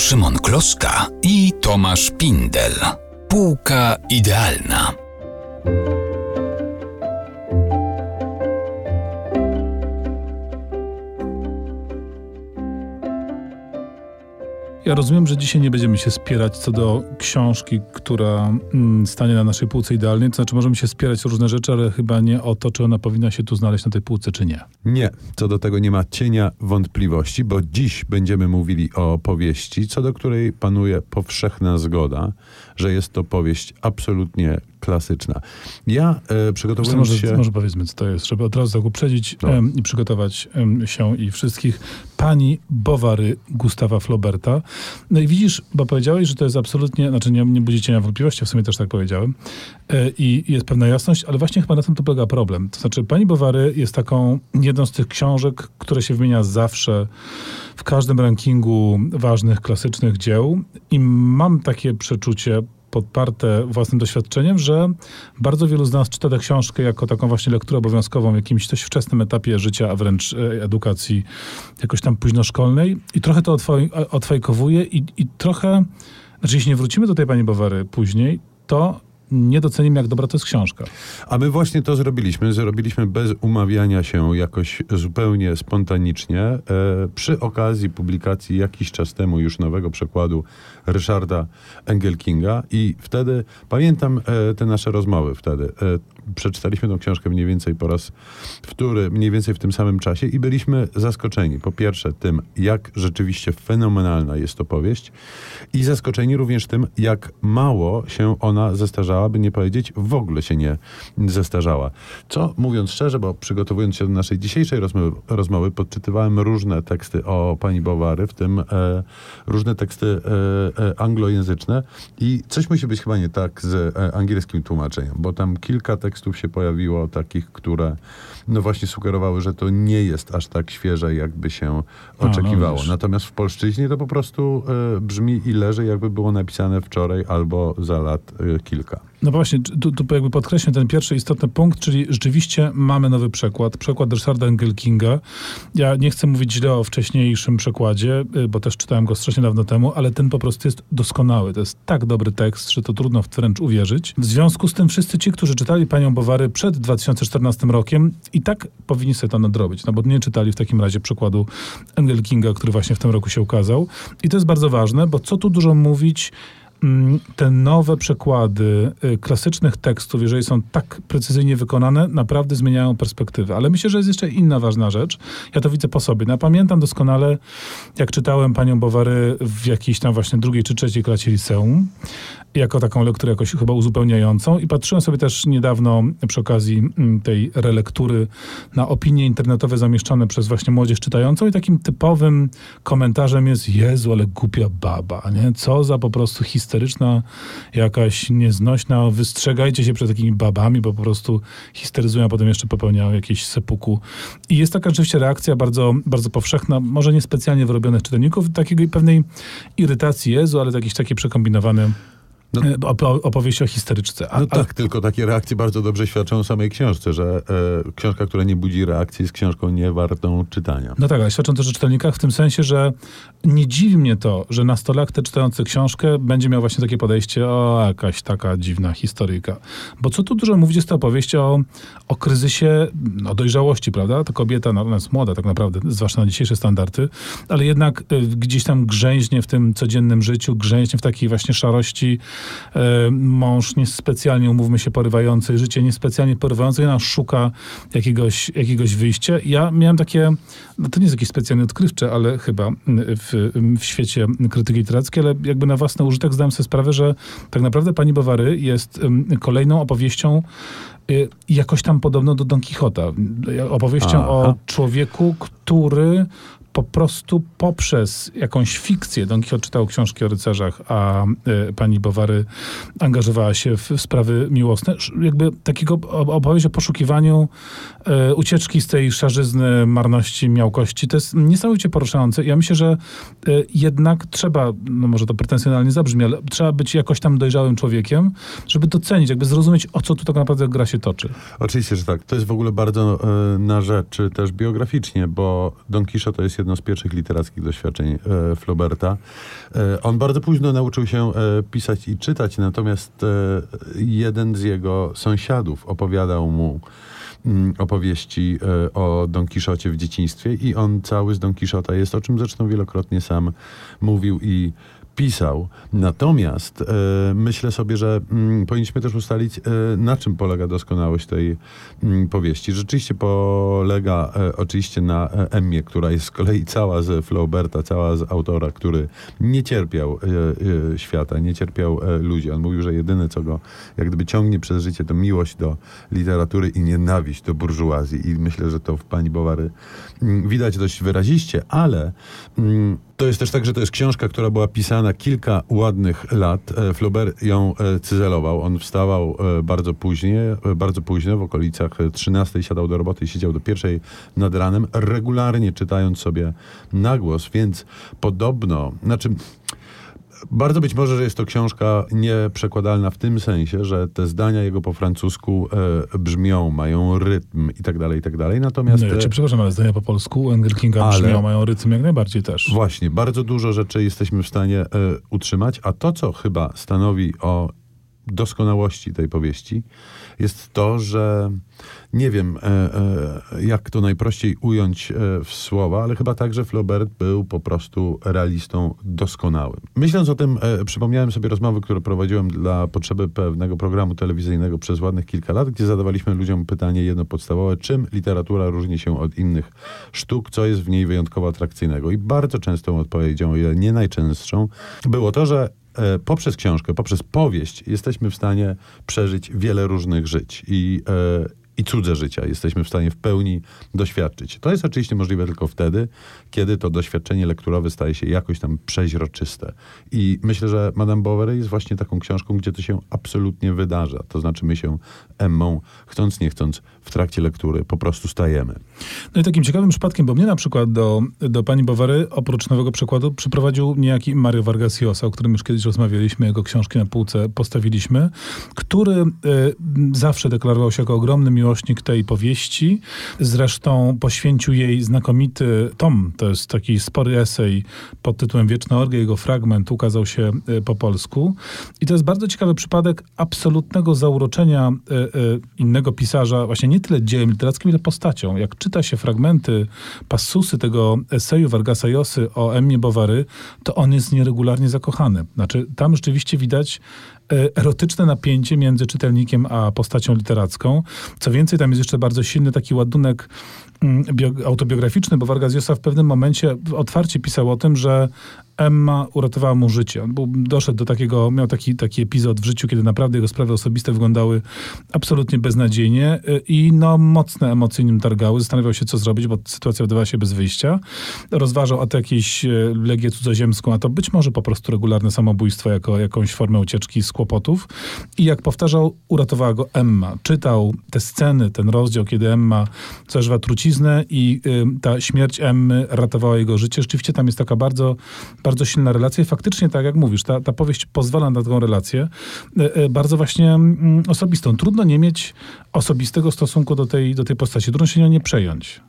Szymon Kloszka i Tomasz Pindel. Półka idealna. Ja rozumiem, że dzisiaj nie będziemy się spierać co do książki, która mm, stanie na naszej półce idealnej. To znaczy, możemy się spierać o różne rzeczy, ale chyba nie o to, czy ona powinna się tu znaleźć na tej półce, czy nie. Nie, co do tego nie ma cienia wątpliwości, bo dziś będziemy mówili o powieści, co do której panuje powszechna zgoda, że jest to powieść absolutnie klasyczna. Ja e, przygotowując może, się... może powiedzmy, co to jest, żeby od razu tak uprzedzić No. i przygotować się i wszystkich. Pani Bowary Gustawa Flauberta. No i widzisz, bo powiedziałeś, że to jest absolutnie, znaczy nie, nie budzi cienia wątpliwości, w sumie też tak powiedziałem. E, I jest pewna jasność, ale właśnie chyba na tym to polega problem. To znaczy, pani Bowary jest taką jedną z tych książek, które się wymienia zawsze w każdym rankingu ważnych, klasycznych dzieł. I mam takie przeczucie, podparte własnym doświadczeniem, że bardzo wielu z nas czyta tę książkę jako taką właśnie lekturę obowiązkową w jakimś dość wczesnym etapie życia, a wręcz e, edukacji jakoś tam późnoszkolnej. I trochę to odfaj- odfajkowuje i, i trochę, znaczy jeśli nie wrócimy do tej pani Bowary później, to nie docenimy, jak dobra to jest książka. A my właśnie to zrobiliśmy. Zrobiliśmy bez umawiania się jakoś zupełnie spontanicznie. E, przy okazji publikacji jakiś czas temu już nowego przekładu Ryszarda Engelkinga i wtedy, pamiętam e, te nasze rozmowy wtedy. E, przeczytaliśmy tą książkę mniej więcej po raz wtóry, mniej więcej w tym samym czasie i byliśmy zaskoczeni. Po pierwsze tym, jak rzeczywiście fenomenalna jest to powieść i zaskoczeni również tym, jak mało się ona zestarzała, by nie powiedzieć w ogóle się nie zestarzała. Co, mówiąc szczerze, bo przygotowując się do naszej dzisiejszej rozmowy, rozmowy podczytywałem różne teksty o pani Bowary, w tym e, różne teksty e, e, anglojęzyczne i coś musi być chyba nie tak z e, angielskim tłumaczeniem, bo tam kilka tekstów się pojawiło takich, które no właśnie sugerowały, że to nie jest aż tak świeże, jakby się A, no oczekiwało. Natomiast w polszczyźnie to po prostu e, brzmi i leży, jakby było napisane wczoraj albo za lat e, kilka. No właśnie, tu, tu jakby podkreślę ten pierwszy istotny punkt, czyli rzeczywiście mamy nowy przekład, przekład Ryszarda Engelkinga. Ja nie chcę mówić źle o wcześniejszym przekładzie, y, bo też czytałem go strasznie dawno temu, ale ten po prostu jest doskonały. To jest tak dobry tekst, że to trudno wręcz uwierzyć. W związku z tym wszyscy ci, którzy czytali Panią Bowary przed 2014 rokiem i tak powinni sobie to nadrobić, no bo nie czytali w takim razie przekładu Engelkinga, który właśnie w tym roku się ukazał. I to jest bardzo ważne, bo co tu dużo mówić, te nowe przekłady y, klasycznych tekstów, jeżeli są tak precyzyjnie wykonane, naprawdę zmieniają perspektywę. Ale myślę, że jest jeszcze inna ważna rzecz. Ja to widzę po sobie. No, pamiętam doskonale, jak czytałem panią Bowary w jakiejś tam właśnie drugiej czy trzeciej klasie liceum, jako taką lekturę jakoś chyba uzupełniającą i patrzyłem sobie też niedawno przy okazji mm, tej relektury na opinie internetowe zamieszczone przez właśnie młodzież czytającą i takim typowym komentarzem jest Jezu, ale głupia baba, nie? Co za po prostu histeryczna, jakaś nieznośna, wystrzegajcie się przed takimi babami, bo po prostu histeryzują, a potem jeszcze popełniają jakieś sepuku. I jest taka rzeczywiście reakcja bardzo, bardzo powszechna, może niespecjalnie wyrobionych czytelników, takiej pewnej irytacji Jezu, ale jakieś takie przekombinowane No- e, opo- opowieści o histeryczce. A, No ale- tak, tylko takie reakcje bardzo dobrze świadczą o samej książce, że e, książka, która nie budzi reakcji jest książką niewartą czytania. No tak, ale świadczą też o czytelnikach w tym sensie, że nie dziwi mnie to, że nastolatek czytający książkę będzie miał właśnie takie podejście, o jakaś taka dziwna historyjka. Bo co tu dużo mówić, jest to opowieść o, o kryzysie no, dojrzałości, prawda? Ta kobieta, no, ona jest młoda tak naprawdę, zwłaszcza na dzisiejsze standardy, ale jednak y, gdzieś tam grzęźnie w tym codziennym życiu, grzęźnie w takiej właśnie szarości, mąż niespecjalnie, umówmy się, porywający, życie niespecjalnie porywające, ona szuka jakiegoś, jakiegoś wyjścia. Ja miałem takie, no to nie jest jakieś specjalnie odkrywcze, ale chyba y, w, w świecie krytyki literackiej, ale jakby na własny użytek zdałem sobie sprawę, że tak naprawdę pani Bowary jest ym, kolejną opowieścią y, jakoś tam podobną do Don Quixota. Y, Opowieścią Aha. o człowieku, który po prostu poprzez jakąś fikcję, Don Quixote czytał książki o rycerzach, a y, pani Bowary angażowała się w, w sprawy miłosne. Jakby takiego op- opowieść o poszukiwaniu y, ucieczki z tej szarzyzny, marności, miałkości. To jest niesamowicie poruszające. Ja myślę, że y, jednak trzeba, no może to pretensjonalnie zabrzmi, ale trzeba być jakoś tam dojrzałym człowiekiem, żeby docenić, jakby zrozumieć, o co tu tak naprawdę gra się toczy. Oczywiście, że tak. To jest w ogóle bardzo na rzeczy też biograficznie, bo Don Quixote jest jedno z pierwszych literackich doświadczeń e, Flauberta. E, on bardzo późno nauczył się e, pisać i czytać, natomiast e, jeden z jego sąsiadów opowiadał mu mm, opowieści e, o Don Kiszocie w dzieciństwie i on cały z Don Kiszota jest, o czym zresztą wielokrotnie sam mówił i pisał. Natomiast e, myślę sobie, że mm, powinniśmy też ustalić, e, na czym polega doskonałość tej mm, powieści. Rzeczywiście polega e, oczywiście na Emmie, która jest z kolei cała z Flauberta, cała z autora, który nie cierpiał świata, nie cierpiał ludzi. On mówił, że jedyne, co go jak gdyby ciągnie przez życie, to miłość do literatury i nienawiść do burżuazji. I myślę, że to w pani Bowary mm, widać dość wyraziście, ale to jest też tak, że to jest książka, która była pisana kilka ładnych lat. E, Flaubert ją e, cyzelował. On wstawał e, bardzo późnie, bardzo późno, w okolicach e, 13 siadał do roboty i siedział do pierwszej nad ranem, regularnie czytając sobie na głos, więc podobno, znaczy bardzo być może, że jest to książka nieprzekładalna w tym sensie, że te zdania jego po francusku e, brzmią, mają rytm i tak dalej, i tak dalej. Natomiast No, ja e, przepraszam, ale zdania po polsku Engel Kinga Ale- brzmią, mają rytm jak najbardziej też. Właśnie, bardzo dużo rzeczy jesteśmy w stanie e, utrzymać, a to, co chyba stanowi o doskonałości tej powieści, jest to, że nie wiem, e, e, jak to najprościej ująć e, w słowa, ale chyba tak, że Flaubert był po prostu realistą doskonałym. Myśląc o tym, przypomniałem sobie rozmowy, które prowadziłem dla potrzeby pewnego programu telewizyjnego przez ładnych kilka lat, gdzie zadawaliśmy ludziom pytanie jedno podstawowe, czym literatura różni się od innych sztuk, co jest w niej wyjątkowo atrakcyjnego. I bardzo częstą odpowiedzią, o ile nie najczęstszą, było to, że poprzez książkę, poprzez powieść jesteśmy w stanie przeżyć wiele różnych żyć. I, e, i cudze życia jesteśmy w stanie w pełni doświadczyć. To jest oczywiście możliwe tylko wtedy, kiedy to doświadczenie lekturowe staje się jakoś tam przeźroczyste. I myślę, że Madame Bovary jest właśnie taką książką, gdzie to się absolutnie wydarza. To znaczy my się Emmą, chcąc nie chcąc, w trakcie lektury po prostu stajemy. No i takim ciekawym przypadkiem, bo mnie na przykład do, do pani Bowary, oprócz nowego przekładu, przyprowadził niejaki Mario Vargas Llosa, o którym już kiedyś rozmawialiśmy, jego książki na półce postawiliśmy, który e, zawsze deklarował się jako ogromny miłośnik tej powieści. Zresztą poświęcił jej znakomity tom, to jest taki spory esej pod tytułem Wieczna Orgia, jego fragment ukazał się e, po polsku. I to jest bardzo ciekawy przypadek absolutnego zauroczenia e, e, innego pisarza, właśnie nie tyle dziełem literackim, ile postacią. Jak czyta się fragmenty, passusy tego eseju Vargasa Llosy o Emmie Bovary, to on jest nieregularnie zakochany. Znaczy, tam rzeczywiście widać erotyczne napięcie między czytelnikiem a postacią literacką. Co więcej, tam jest jeszcze bardzo silny taki ładunek autobiograficzny, bo Vargas Llosa w pewnym momencie otwarcie pisał o tym, że Emma uratowała mu życie. On był, doszedł do takiego, miał taki, taki epizod w życiu, kiedy naprawdę jego sprawy osobiste wyglądały absolutnie beznadziejnie y, i no mocne emocje nim targały. Zastanawiał się, co zrobić, bo sytuacja wydawała się bez wyjścia. Rozważał, a to jakieś y, legię cudzoziemską, a to być może po prostu regularne samobójstwo jako jakąś formę ucieczki z kłopotów. I jak powtarzał, uratowała go Emma. Czytał te sceny, ten rozdział, kiedy Emma zażywa truciznę i ta śmierć Emmy ratowała jego życie. Rzeczywiście tam jest taka bardzo, bardzo silna relacja i faktycznie, tak jak mówisz, ta, ta powieść pozwala na taką relację y, y, bardzo właśnie mm, osobistą. Trudno nie mieć osobistego stosunku do tej, do tej postaci. Trudno się nią nie przejąć.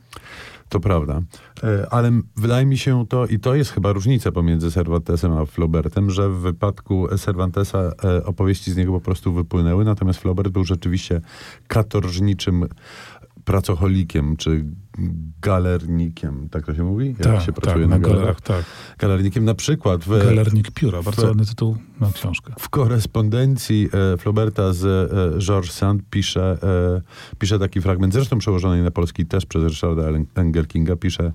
To prawda. E, Ale m- wydaje mi się to, i to jest chyba różnica pomiędzy Cervantesem a Flaubertem, że w wypadku Cervantesa e, opowieści z niego po prostu wypłynęły, natomiast Flaubert był rzeczywiście katorżniczym pracocholikiem, czy galernikiem, tak to się mówi? Jak tak, się tak, pracuje na galerach? galerach, tak. Galernikiem na przykład w, Galernik pióra, bardzo ładny tytuł na książkę. w korespondencji e, Flauberta z e, Georges Sand pisze, e, pisze taki fragment, zresztą przełożony na polski też przez Ryszarda Engelkinga, pisze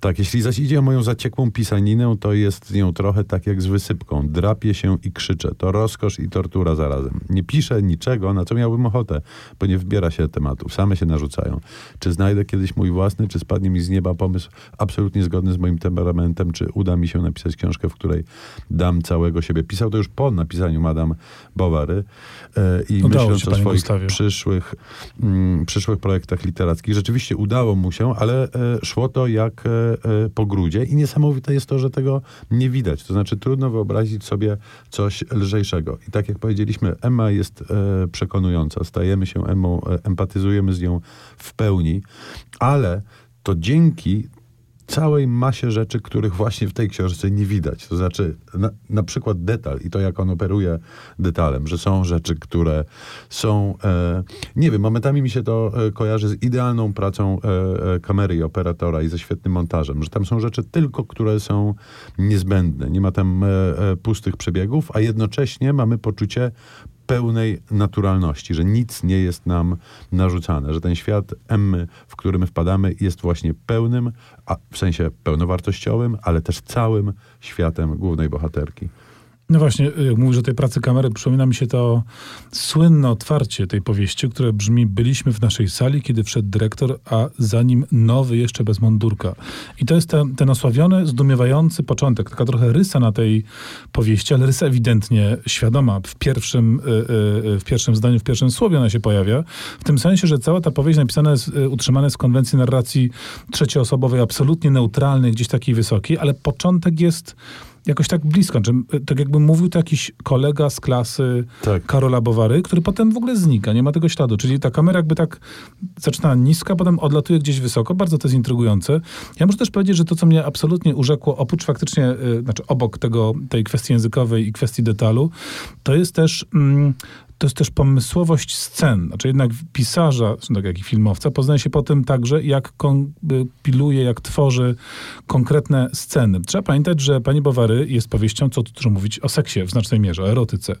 tak, jeśli zaś idzie o moją zaciekłą pisaninę, to jest z nią trochę tak jak z wysypką. Drapie się i krzyczę. To rozkosz i tortura zarazem. Nie piszę niczego, na co miałbym ochotę, bo nie wbiera się tematów. Same się narzucają. Czy znajdę kiedyś mój własny, czy spadnie mi z nieba pomysł absolutnie zgodny z moim temperamentem, czy uda mi się napisać książkę, w której dam całego siebie. Pisał to już po napisaniu Madame Bovary e, i Udało myśląc o swoich Gustawie. przyszłych, mm, przyszłych projektach literackich. Rzeczywiście udało mu się, ale e, szło to jak e, po grudzie i niesamowite jest to, że tego nie widać. To znaczy trudno wyobrazić sobie coś lżejszego. I tak jak powiedzieliśmy, Emma jest przekonująca. Stajemy się Emmą, empatyzujemy z nią w pełni, ale to dzięki całej masie rzeczy, których właśnie w tej książce nie widać. To znaczy, na, na przykład detal i to, jak on operuje detalem, że są rzeczy, które są, e, nie wiem, momentami mi się to e, kojarzy z idealną pracą e, e, kamery i operatora i ze świetnym montażem, że tam są rzeczy tylko, które są niezbędne. Nie ma tam e, e, pustych przebiegów, a jednocześnie mamy poczucie pełnej naturalności, że nic nie jest nam narzucane, że ten świat Emmy, w który my wpadamy, jest właśnie pełnym, a w sensie pełnowartościowym, ale też całym światem głównej bohaterki. No właśnie, jak mówisz o tej pracy kamery, przypomina mi się to słynne otwarcie tej powieści, które brzmi Byliśmy w naszej sali, kiedy wszedł dyrektor, a za nim nowy jeszcze bez mundurka. I to jest ten, ten osławiony, zdumiewający początek, taka trochę rysa na tej powieści, ale rysa ewidentnie świadoma. W pierwszym, y, y, w pierwszym zdaniu, w pierwszym słowie ona się pojawia. W tym sensie, że cała ta powieść napisana jest, y, utrzymana jest konwencji narracji trzecioosobowej, absolutnie neutralnej, gdzieś takiej wysokiej, ale początek jest jakoś tak blisko. Znaczy, tak jakby mówił to jakiś kolega z klasy Tak. Karola Bowary, który potem w ogóle znika, nie ma tego śladu. Czyli ta kamera jakby tak zaczyna nisko, a potem odlatuje gdzieś wysoko. Bardzo to jest intrygujące. Ja muszę też powiedzieć, że to, co mnie absolutnie urzekło, oprócz faktycznie, y, znaczy obok tego, tej kwestii językowej i kwestii detalu, to jest też... Mm, to jest też pomysłowość scen. Znaczy jednak pisarza, tak jak i filmowca, poznaje się po tym także, jak kompiluje, jak tworzy konkretne sceny. Trzeba pamiętać, że pani Bowary jest powieścią, co tu dużo mówić, o seksie w znacznej mierze, o erotyce.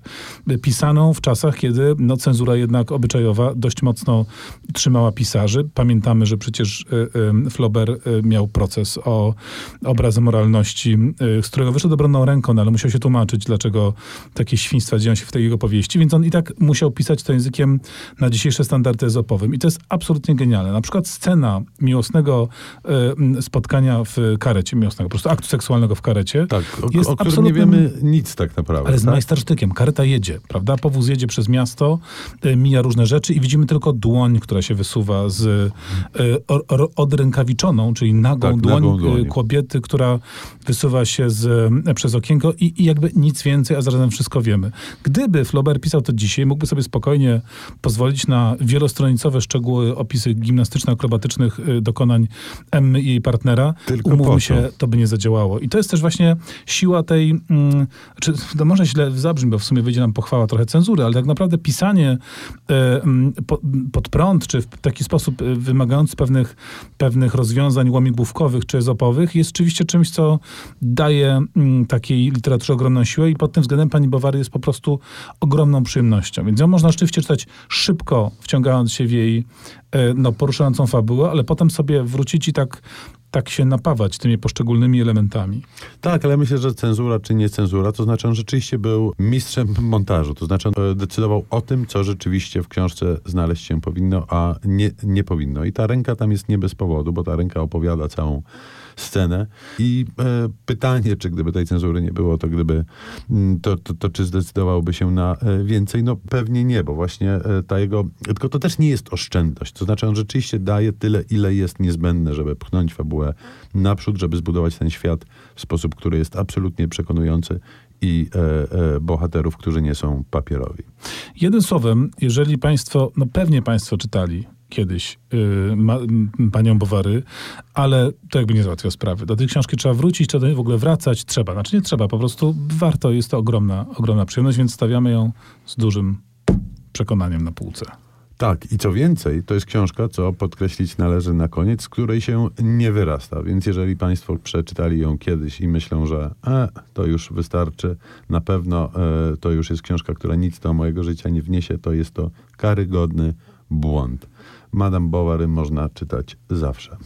Pisaną w czasach, kiedy no, cenzura jednak obyczajowa dość mocno trzymała pisarzy. Pamiętamy, że przecież y, y, Flaubert y, miał proces o obrazy moralności, y, z którego wyszedł obronną ręką, no, ale musiał się tłumaczyć, dlaczego takie świństwa dzieją się w tej jego powieści, więc on i tak musiał pisać to językiem na dzisiejsze standardy ezopowym. I to jest absolutnie genialne. Na przykład scena miłosnego y, spotkania w karecie, miłosnego, po prostu aktu seksualnego w karecie. Tak, o, jest o którym nie wiemy nic tak naprawdę. Ale z tak? majstersztykiem. Kareta jedzie, prawda? Powóz jedzie przez miasto, y, mija różne rzeczy i widzimy tylko dłoń, która się wysuwa z y, or, or, odrękawiczoną, czyli nagą Tak, dłoń, nagą dłoń. kobiety, która wysuwa się z, przez okienko i, i jakby nic więcej, a zarazem wszystko wiemy. Gdyby Flaubert pisał to dzisiaj, mógłby sobie spokojnie pozwolić na wielostronicowe szczegóły, opisy gimnastyczno-akrobatycznych y, dokonań Emmy i jej partnera. Tylko Umówmy się, to by nie zadziałało. I to jest też właśnie siła tej, mm, czy to może źle zabrzmi, bo w sumie wyjdzie nam pochwała trochę cenzury, ale tak naprawdę pisanie e, mm, po, pod prąd, czy w taki sposób e, wymagający pewnych, pewnych rozwiązań łamigłówkowych czy ezopowych jest rzeczywiście czymś, co daje mm, takiej literaturze ogromną siłę i pod tym względem pani Bowary jest po prostu ogromną przyjemnością. Więc ją można rzeczywiście czytać szybko, wciągając się w jej e, no, poruszającą fabułę, ale potem sobie wrócić i tak tak się napawać tymi poszczególnymi elementami. Tak, ale myślę, że cenzura czy nie cenzura, to znaczy on rzeczywiście był mistrzem montażu. To znaczy on e, decydował o tym, co rzeczywiście w książce znaleźć się powinno, a nie, nie powinno. I ta ręka tam jest nie bez powodu, bo ta ręka opowiada całą scenę. I e, pytanie, czy gdyby tej cenzury nie było, to gdyby mm, to, to, to czy zdecydowałby się na e, więcej? No pewnie nie, bo właśnie e, ta jego... Tylko to też nie jest oszczędność. To znaczy on rzeczywiście daje tyle, ile jest niezbędne, żeby pchnąć fabułę naprzód, żeby zbudować ten świat w sposób, który jest absolutnie przekonujący i e, e, bohaterów, którzy nie są papierowi. Jednym słowem, jeżeli państwo, no pewnie państwo czytali kiedyś yy, ma, panią Bowary, ale to jakby nie załatwia sprawy. Do tej książki trzeba wrócić, trzeba do niej w ogóle wracać, trzeba. Znaczy nie trzeba, po prostu warto, jest to ogromna, ogromna przyjemność, więc stawiamy ją z dużym przekonaniem na półce. Tak, i co więcej, to jest książka, co podkreślić należy na koniec, z której się nie wyrasta. Więc jeżeli Państwo przeczytali ją kiedyś i myślą, że e, to już wystarczy, na pewno e, to już jest książka, która nic do mojego życia nie wniesie, to jest to karygodny błąd. Madame Bovary można czytać zawsze.